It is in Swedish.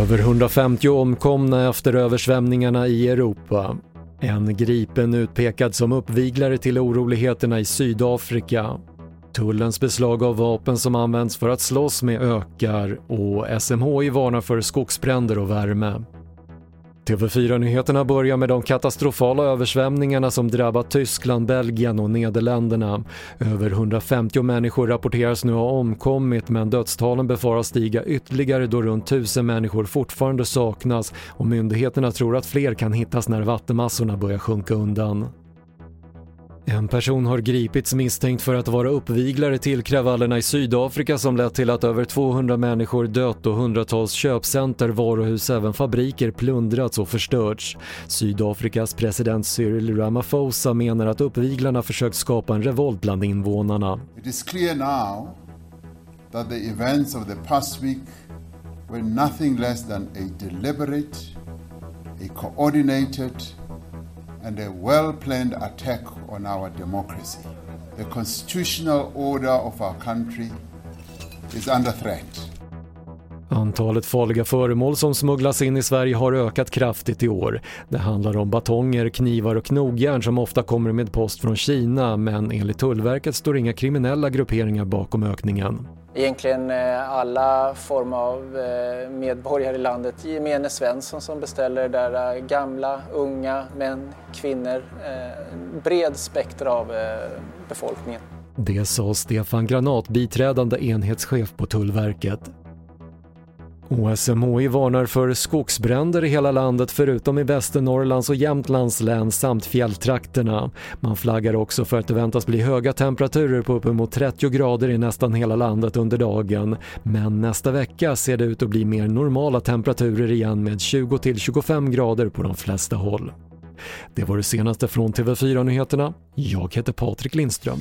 Över 150 omkomna efter översvämningarna i Europa. En gripen utpekad som uppviglare till oroligheterna i Sydafrika. Tullens beslag av vapen som används för att slåss med ökar och SMHI varnar för skogsbränder och värme. TV4-nyheterna börjar med de katastrofala översvämningarna som drabbat Tyskland, Belgien och Nederländerna. Över 150 människor rapporteras nu ha omkommit men dödstalen befaras stiga ytterligare då runt 1000 människor fortfarande saknas och myndigheterna tror att fler kan hittas när vattenmassorna börjar sjunka undan. En person har gripits misstänkt för att vara uppviglare till kravallerna i Sydafrika som lett till att över 200 människor dött och hundratals köpcenter, varuhus, även fabriker plundrats och förstörts. Sydafrikas president Cyril Ramaphosa menar att uppviglarna försökt skapa en revolt bland invånarna. It is clear now that the events of the past week were nothing less than a deliberate, a coordinated and a well planned attack on our democracy. The constitutional order of our country is under threat. Antalet farliga föremål som smugglas in i Sverige har ökat kraftigt i år. Det handlar om batonger, knivar och knogjärn som ofta kommer med post från Kina men enligt Tullverket står inga kriminella grupperingar bakom ökningen. Egentligen eh, alla former av eh, medborgare i landet, gemene Svensson som beställer där, eh, gamla, unga, män, kvinnor, bred spektra av befolkningen. Det sa Stefan Granat, biträdande enhetschef på Tullverket. OSMHI varnar för skogsbränder i hela landet förutom i Västernorrlands och Jämtlands län samt fjälltrakterna. Man flaggar också för att det väntas bli höga temperaturer på uppemot 30 grader i nästan hela landet under dagen. Men nästa vecka ser det ut att bli mer normala temperaturer igen med 20-25 grader på de flesta håll. Det var det senaste från TV4 Nyheterna. Jag heter Patrik Lindström.